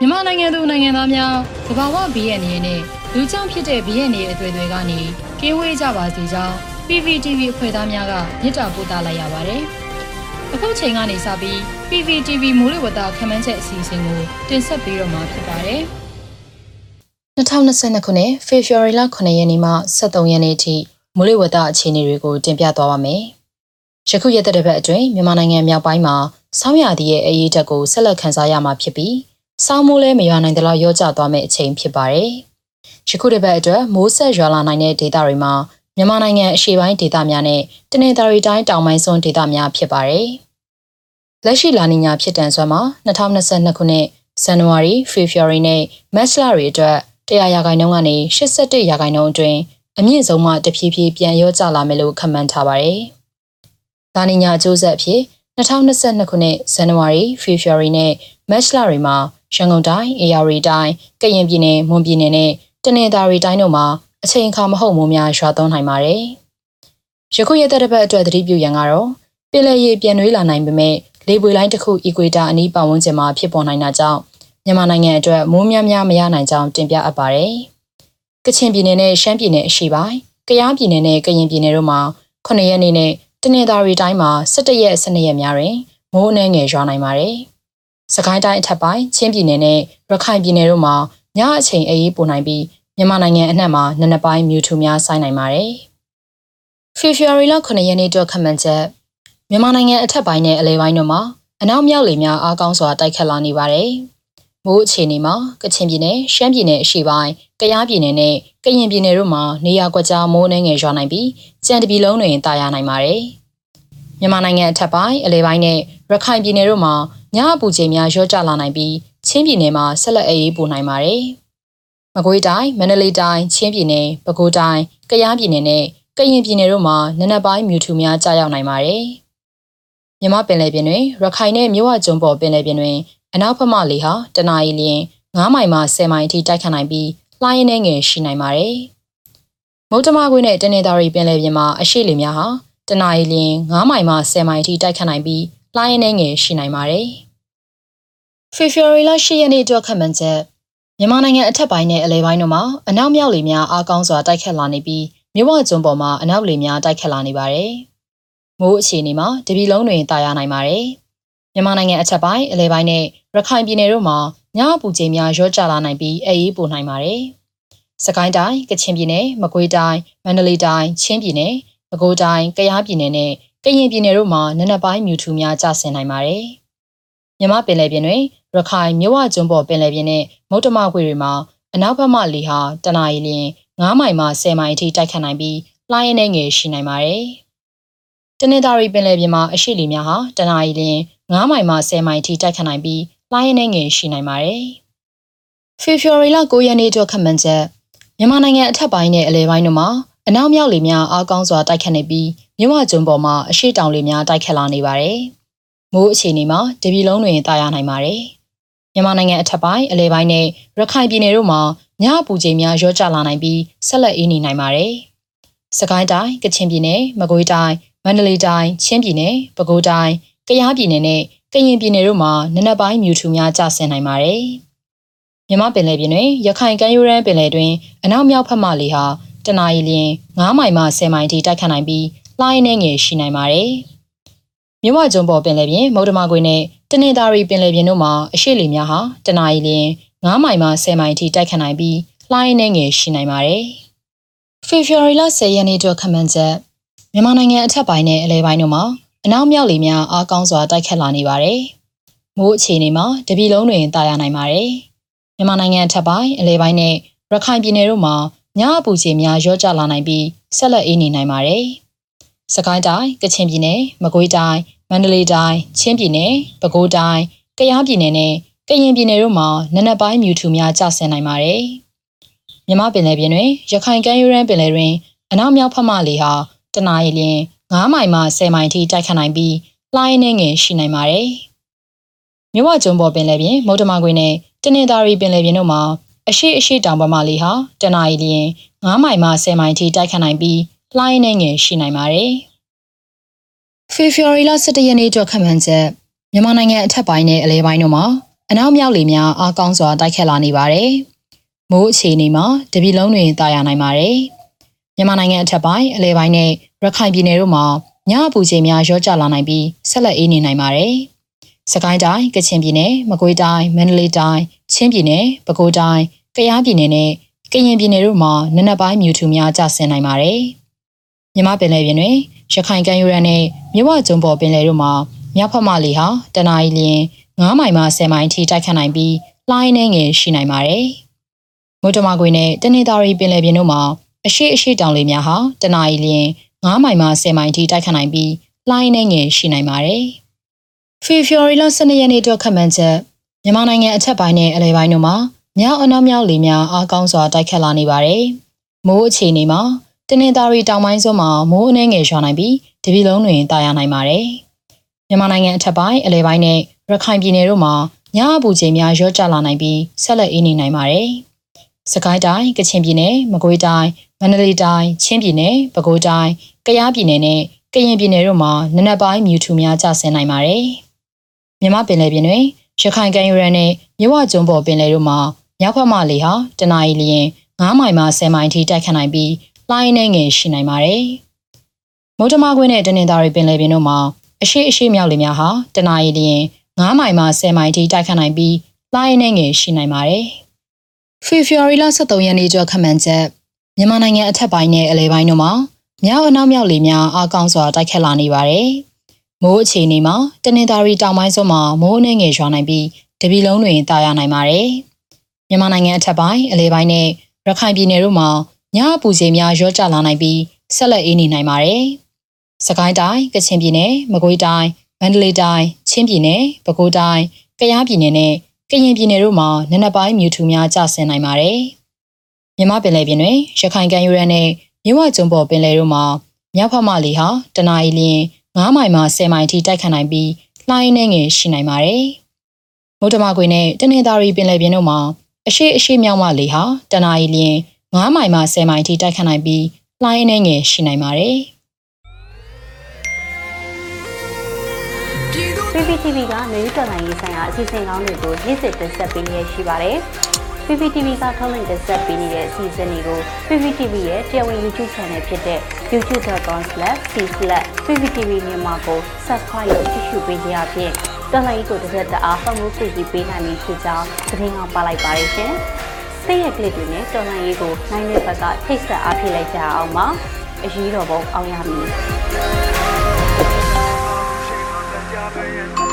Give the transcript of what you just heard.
မြန်မာနိုင်ငံသူနိုင်ငံသားများသဘာဝဘီရဲ့အနေနဲ့လူကြောင့်ဖြစ်တဲ့ဘီရဲ့နေအသွေးတွေကနေကင်းဝေးကြပါစေကြောင်း PPTV အဖွဲ့သားများကမြစ်တာပို့သလိုက်ရပါတယ်။အခုချိန်ကနေစပြီး PPTV မိုးလေဝသခန့်မှန်းချက်အစီအစဉ်ကိုတင်ဆက်ပေးတော့မှာဖြစ်ပါတယ်။2022ခုနှစ်ဖေဖော်ဝါရီလ9ရက်နေ့မှ23ရက်နေ့အထိမိုးလေဝသအခြေအနေတွေကိုတင်ပြသွားပါမယ်။ယခုရက်တဲ့ဘက်အတွင်းမြန်မာနိုင်ငံမြောက်ပိုင်းမှာဆောင်းရာသီရဲ့အရေးတက်ကိုဆက်လက်ခန်းစားရမှာဖြစ်ပြီး ဆောင်းမိုးလည်းမရွာနိုင်သလောက်ရောကျသွားမယ့်အချိန်ဖြစ်ပါတယ်။ယခုတစ်ပတ်အတွက်မိုးဆက်ရွာလာနိုင်တဲ့ဒေသတွေမှာမြန်မာနိုင်ငံအရှေ့ပိုင်းဒေသများနဲ့တနင်္သာရီတိုင်းတောင်ပိုင်းစွန်းဒေသများဖြစ်ပါတယ်။လက်ရှိလာနီညာဖြစ်တန်ဆွမ်းမှာ2022ခုနှစ်ဇန်နဝါရီ၊ဖေဖော်ဝါရီနဲ့မတ်လတွေအတွက်100ရာခိုင်နှုန်းကနေ81ရာခိုင်နှုန်းအတွင်းအမြင့်ဆုံးမှတဖြည်းဖြည်းပြန်ရောကျလာမယ်လို့ခန့်မှန်းထားပါတယ်။လာနီညာအကျိုးဆက်အဖြစ်2022ခုနှစ်ဇန်နဝါရီ၊ဖေဖော်ဝါရီနဲ့မတ်လတွေမှာ ရန်ကုန်တိုင်း၊အေရရီတိုင်း၊ကရင်ပြည်နယ်၊မွန်ပြည်နယ်နဲ့တနင်္သာရီတိုင်းတို့မှာအချိန်အခါမဟုတ်မိုးများရွာသွန်းနိုင်ပါတယ်။ယခုရက်သက်တစ်ပတ်အတွက်သတိပြုရန်ကတော့ပင်လယ်ရေပြန်နွေးလာနိုင်ပေမဲ့လေပွေလိုင်းတစ်ခုအီကွေတာအနီးပတ်ဝန်းကျင်မှာဖြစ်ပေါ်နိုင်တာကြောင့်မြန်မာနိုင်ငံအတွက်မိုးများများမရနိုင်ကြောင်းတင်ပြအပ်ပါတယ်။ကချင်ပြည်နယ်နဲ့ရှမ်းပြည်နယ်အရှေ့ပိုင်း၊ကယားပြည်နယ်နဲ့ကရင်ပြည်နယ်တို့မှာ9ရက်နေ့နဲ့တနင်္သာရီတိုင်းမှာ17ရက်12ရက်များတွင်မိုးအနှဲငယ်ရွာနိုင်ပါတယ်။ စကိုင်းတိုင်းအထက်ပိုင်းချင်းပြည်နယ်နဲ့ရခိုင်ပြည်နယ်တို့မှာညအချိန်အေးပိုနိုင်ပြီးမြန်မာနိုင်ငံအနှံ့မှာနနက်ပိုင်းမြူထူများဆိုင်းနိုင်ပါတယ်။ဖေဖော်ဝါရီလ9ရက်နေ့အတွက်ခန့်မှန်းချက်မြန်မာနိုင်ငံအထက်ပိုင်းနဲ့အလဲပိုင်းတို့မှာအနောက်မြောက်လေများအားကောင်းစွာတိုက်ခတ်လာနေပါတယ်။မိုးအခြေအနေမှာကချင်ပြည်နယ်၊ရှမ်းပြည်နယ်အရှေ့ပိုင်း၊ကယားပြည်နယ်နဲ့ကရင်ပြည်နယ်တို့မှာနေရာကွက်ကြားမိုးနှင်းငယ်ရွာနိုင်ပြီးကြံတပြည်လုံးတွင်တာယာနိုင်ပါတယ်။မြန်မာနိုင်ငံအထက်ပိုင်းအလဲပိုင်းနဲ့ရခိုင်ပြည်နယ်တို့မှာ ညအပူချိန်များရော့ကျလာနိုင်ပြီးချင်းပြည်နယ်မှာဆက်လက်အေးပိုနိုင်ပါတယ်။မကွေးတိုင်း၊မန္တလေးတိုင်း၊ချင်းပြည်နယ်၊ပဲခူးတိုင်း၊ကယားပြည်နယ်နဲ့ကရင်ပြည်နယ်တို့မှာနနက်ပိုင်းမြူထူများကြာရောက်နိုင်ပါတယ်။မြမပင်လယ်ပြင်တွင်ရခိုင်နဲ့မြဝကျွန်းပေါ်ပင်လယ်ပြင်တွင်အနောက်ဘက်မှလေဟာတနအီလျင်9မိုင်မှ10မိုင်အထိတိုက်ခတ်နိုင်ပြီးလှိုင်းရင်းငယ်ရှိနိုင်ပါတယ်။မုတ်တမကွေးနဲ့တနေသားရီပင်လယ်ပြင်မှာအရှိလေများဟာတနအီလျင်9မိုင်မှ10မိုင်အထိတိုက်ခတ်နိုင်ပြီးလှိုင်းရင်းငယ်ရှိနိုင်ပါတယ်။ ဖေဖော်ဝါရီလ10ရက်နေ့အတွက်ခန့်မှန်းချက်မြန်မာနိုင်ငံအထက်ပိုင်းနဲ့အလဲပိုင်းတို့မှာအနောက်မြောက်လေများအားကောင်းစွာတိုက်ခတ်လာနေပြီးမြဝကျွန်းပေါ်မှာအနောက်လေများတိုက်ခတ်လာနေပါတယ်။မိုးအခြေအနေမှာတပြည်လုံးတွင်တာယာနိုင်ပါတယ်။မြန်မာနိုင်ငံအထက်ပိုင်းအလဲပိုင်းနဲ့ရခိုင်ပြည်နယ်တို့မှာညအပူချိန်များရော့ကျလာနိုင်ပြီးအေးပိုနိုင်ပါတယ်။စကိုင်းတိုင်း၊ကချင်ပြည်နယ်၊မကွေးတိုင်း၊မန္တလေးတိုင်း၊ချင်းပြည်နယ်၊ပဲခူးတိုင်း၊ကယားပြည်နယ်နဲ့ကရင်ပြည်နယ်တို့မှာနနက်ပိုင်းမြူထူများကျဆင်းနိုင်ပါတယ်။ မြမပင်လယ်ပြင်တွင်ရခိုင်မြဝကျွန်းပေါ်ပင်လယ်ပြင်နဲ့မုတ်တမခွေတွေမှာအနောက်ဘက်မှလေဟာတနအီလျင်9မိုင်မှ10မိုင်အထိတိုက်ခတ်နိုင်ပြီးလှိုင်းရင်းငယ်ရှိနိုင်ပါတယ်။တနင်္သာရီပင်လယ်ပြင်မှာအရှိလီများဟာတနအီလျင်9မိုင်မှ10မိုင်အထိတိုက်ခတ်နိုင်ပြီးလှိုင်းရင်းငယ်ရှိနိုင်ပါတယ်။ဖေဖော်ဝါရီလ9ရက်နေ့အတွက်ခန့်မှန်းချက်မြန်မာနိုင်ငံအထက်ပိုင်းနဲ့အလဲပိုင်းတို့မှာအနောက်မြောက်လေများအားကောင်းစွာတိုက်ခတ်နေပြီးမြဝကျွန်းပေါ်မှာအရှိတောင်လေများတိုက်ခတ်လာနေပါတယ်။ မိုးအခြေအနေမှာတပြည်လုံးတွင်တာယာနိုင်ပါတယ်။မြန်မာနိုင်ငံအထက်ပိုင်းအလဲပိုင်းနဲ့ရခိုင်ပြည်နယ်တို့မှာညအပူချိန်များရော့ကျလာနိုင်ပြီးဆက်လက်အေးနေနိုင်ပါတယ်။စကိုင်းတိုင်း၊ကချင်ပြည်နယ်၊မကွေးတိုင်း၊မန္တလေးတိုင်း၊ချင်းပြည်နယ်၊ပဲခူးတိုင်း၊ကယားပြည်နယ်နဲ့ကရင်ပြည်နယ်တို့မှာနနက်ပိုင်းမြူထူများကျဆင်းနိုင်ပါတယ်။မြမပင်လယ်ပြင်တွင်ရခိုင်ကမ်းရိုးတန်းပင်လယ်တွင်အနောက်မြောက်ဘက်မှလေဟာတနအီလျင်9မိုင်မှ10မိုင်ထိတိုက်ခတ်နိုင်ပြီးလှိုင်းနှဲငယ်ရှိနိုင်ပါတယ်။ မြဝကျွန်းပေါ်ပင်လယ်ပြင်မုဒ္ဓမကွေနဲ့တနင်္သာရီပင်လယ်ပြင်တို့မှာအရှိလေများဟာတနအီလရင်9မိုင်မှ10မိုင်အထိတိုက်ခတ်နိုင်ပြီးလှိုင်းနှဲငယ်ရှိနိုင်ပါတယ်။ဖေဖော်ဝါရီလ10ရက်နေ့အတွက်ခန့်မှန်းချက်မြန်မာနိုင်ငံအထက်ပိုင်းနဲ့အလဲပိုင်းတို့မှာအနောက်မြောက်လေများအားကောင်းစွာတိုက်ခတ်လာနေပါတယ်။မိုးအခြေအနေမှာတပြည်လုံးတွင်တာယာနိုင်ပါတယ်။မြန်မာနိုင်ငံအထက်ပိုင်းအလဲပိုင်းနဲ့ရခိုင်ပြည်နယ်တို့မှာညအပူချိန်များရော့ကျလာနိုင်ပြီးဆက်လက်အေးနေနိုင်ပါတယ်။စကိုင်းတိုင်းကချင်ပြည်နယ်မကွေးတိုင်း မန္တလေးတိုင်းချင်းပြည်နယ်ပဲခူးတိုင်းကယားပြည်နယ်နဲ့ကရင်ပြည်နယ်တို့မှာနနက်ပိုင်းမြူထူများကျဆင်းနိုင်ပါတယ်။မြမပင်လယ်ပြင်တွင်ရခိုင်ကမ်းရိုးတန်းပင်လယ်တွင်အနောက်မြောက်ဖက်မှလေဟာတနအီလရင်9မိုင်မှ10မိုင်ထိတိုက်ခတ်နိုင်ပြီးလှိုင်းနှင်းငယ်ရှိနိုင်ပါတယ်။မြဝကျွန်းပေါ်ပင်လယ်ပြင်မုတ်တမကွေနဲ့တနင်္သာရီပင်လယ်ပြင်တို့မှာအရှိအရှိတောင်ပမာလေဟာတနအီလရင်9မိုင်မှ10မိုင်ထိတိုက်ခတ်နိုင်ပြီးလှိုင်းနှင်းငယ်ရှိနိုင်ပါတယ်။ ဖေဖော်ဝါရီလ17ရက်နေ့အတွက်ခန့်မှန်းချက်မြန်မာနိုင်ငံအထက်ပိုင်းနဲ့အလဲပိုင်းတို့မှာအနောက်မြောက်လေများအားကောင်းစွာတိုက်ခတ်လာနေပါတယ်။မိုးအခြေအနေမှာတပြည်လုံးတွင်တာယာနိုင်ပါတယ်။မြန်မာနိုင်ငံအထက်ပိုင်းအလဲပိုင်းနဲ့ရခိုင်ပြည်နယ်တို့မှာညအပူချိန်များရောကျလာနိုင်ပြီးဆက်လက်အေးနေနိုင်ပါတယ်။စကိုင်းတိုင်းကချင်ပြည်နယ်မကွေးတိုင်းမန္တလေးတိုင်းချင်းပြည်နယ်ပဲခူးတိုင်းကယားပြည်နယ်နဲ့ကရင်ပြည်နယ်တို့မှာနနက်ပိုင်းမြူထူများကျဆင်းနိုင်ပါတယ်။ မြမပင်လယ်ပြင်တွင်ရခိုင်ကမ်းရိုးတန်းနဲ့မြဝကျုံပေါ်ပင်လယ်တို့မှာမြောက်ဖက်မှလေဟာတနအီလျင်9မိုင်မှ10မိုင်ထိတိုက်ခတ်နိုင်ပြီးလှိုင်းနှဲငယ်ရှိနိုင်ပါတယ်။မိုးတမကွေနဲ့တနေသားရီပင်လယ်ပြင်တို့မှာအရှိအရှိတောင်လေများဟာတနအီလျင်9မိုင်မှ10မိုင်ထိတိုက်ခတ်နိုင်ပြီးလှိုင်းနှဲငယ်ရှိနိုင်ပါတယ်။ဖေဖော်ဝါရီလ12ရက်နေ့အတွက်ခန့်မှန်းချက်မြန်မာနိုင်ငံအထက်ပိုင်းနဲ့အလယ်ပိုင်းတို့မှာမြောက်အနောက်မြောက်လေများအားကောင်းစွာတိုက်ခတ်လာနေပါတယ်။မိုးအခြေအနေမှာ တနင်္သာရီတောင်ပိုင်းစွန်းမှာမိုးအနှဲငယ်ရွာနိုင်ပြီးတပြည်လုံးတွင်တာယာနိုင်ပါတယ်။မြန်မာနိုင်ငံအထက်ပိုင်းအလယ်ပိုင်းနဲ့ရခိုင်ပြည်နယ်တို့မှာညအပူချိန်များရော့ကျလာနိုင်ပြီးဆက်လက်အေးနေနိုင်ပါတယ်။စကိုင်းတိုင်းကချင်ပြည်နယ်မကွေးတိုင်းမန္တလေးတိုင်းချင်းပြည်နယ်ပဲခူးတိုင်းကယားပြည်နယ်နဲ့ကရင်ပြည်နယ်တို့မှာနနက်ပိုင်းမြူထူများကျဆင်းနိုင်ပါတယ်။မြမပင်လယ်ပြင်တွင်ရခိုင်ကမ်းရိုးတန်းနဲ့မြဝကျုံပေါ်ပင်လယ်တို့မှာမြောက်ဘက်မှလေဟာတနအီလျင်9မိုင်မှ10မိုင်ထိတိုက်ခတ်နိုင်ပြီး လှိုင်းနှဲငယ်ရှိနိုင်ပါတယ်။မုတ်တမကွင်းနဲ့တနင်္သာရီပင်လယ်ပြင်တို့မှာအရှိအရှိမြောက်လေများဟာတနအီလျင်9မိုင်မှ10မိုင်ထိတိုက်ခတ်နိုင်ပြီးလှိုင်းနှဲငယ်ရှိနိုင်ပါတယ်။ဖေဖော်ဝါရီလ23ရက်နေ့ကျော်ခန့်မှန်းချက်မြန်မာနိုင်ငံအထက်ပိုင်းနဲ့အလယ်ပိုင်းတို့မှာမြောက်အနောက်မြောက်လေများအားကောင်းစွာတိုက်ခတ်လာနေပါတယ်။မိုးအခြေအနေမှာတနင်္သာရီတောင်ပိုင်းစွန်းမှာမိုးနှင်းငယ်ရွာနိုင်ပြီးတပြည်လုံးတွင်တာယာနိုင်ပါတယ်။မြန်မာနိုင်ငံအထက်ပိုင်းအလယ်ပိုင်းနဲ့ရခိုင်ပြည်နယ်တို့မှာ ညအပူချိန်များရော့ကျလာနိုင်ပြီးဆက်လက်အေးနေနိုင်ပါတယ်။စကိုင်းတိုင်းကချင်ပြည်နယ်မကွေးတိုင်းမန္တလေးတိုင်းချင်းပြည်နယ်ပဲခူးတိုင်းကယားပြည်နယ်နဲ့ကရင်ပြည်နယ်တို့မှာနနက်ပိုင်းမြူထူများကျဆင်းနိုင်ပါတယ်။မြမပင်လယ်ပြင်တွင်ရခိုင်ကမ်းရိုးတန်းနဲ့မြဝကျုံပေါ်ပင်လယ်တို့မှာမြောက်ဖက်မှလေဟာတနအီလျင်9မိုင်မှ10မိုင်ထိတိုက်ခတ်နိုင်ပြီးလှိုင်းနှဲငယ်ရှိနိုင်ပါတယ်။မုတ်တမကွေနဲ့တနင်္သာရီပင်လယ်ပြင်တို့မှာအရှိအရှိမြောက်မှလေဟာတနအီလျင် 9မိုင်မှ10မိုင်ထိတိုက်ခတ်နိုင်ပြီးလှိုင်းနှဲငယ်ရှိနိုင်ပါတယ်။ PPTV ကမျိုးတော်လိုင်းရေးဆိုင်ရာအစီအစဉ်ကောင်းတွေကိုနေ့စဉ်တင်ဆက်ပေးနေရရှိပါတယ်။ PPTV ကထုတ်လွှင့်တင်ဆက်ပေးနေတဲ့အစီအစဉ်တွေကို PPTV ရဲ့တရားဝင် YouTube Channel ဖြစ်တဲ့ youtube.com/c/pptv မြန်မာကို Subscribe လုပ်ကြည့်ရှုပေးကြရဖြင့်တော်လိုင်းကိုတစ်သက်တအားဖုန်းမှုပြည်ပြီးပေးနိုင်ပြီဖြစ်ကြောင်းသတင်းအောင်ပါလိုက်ပါရရှင်။ စိတ်ရကလစ်တွေနဲ့တော်လိုင်းရေးကိုနိုင်တဲ့ဘက်ကထိတ်ဆက်အားဖြစ်လိုက်ကြအောင်ပါ။အရေးတော်ပုံအောင်ရမည်။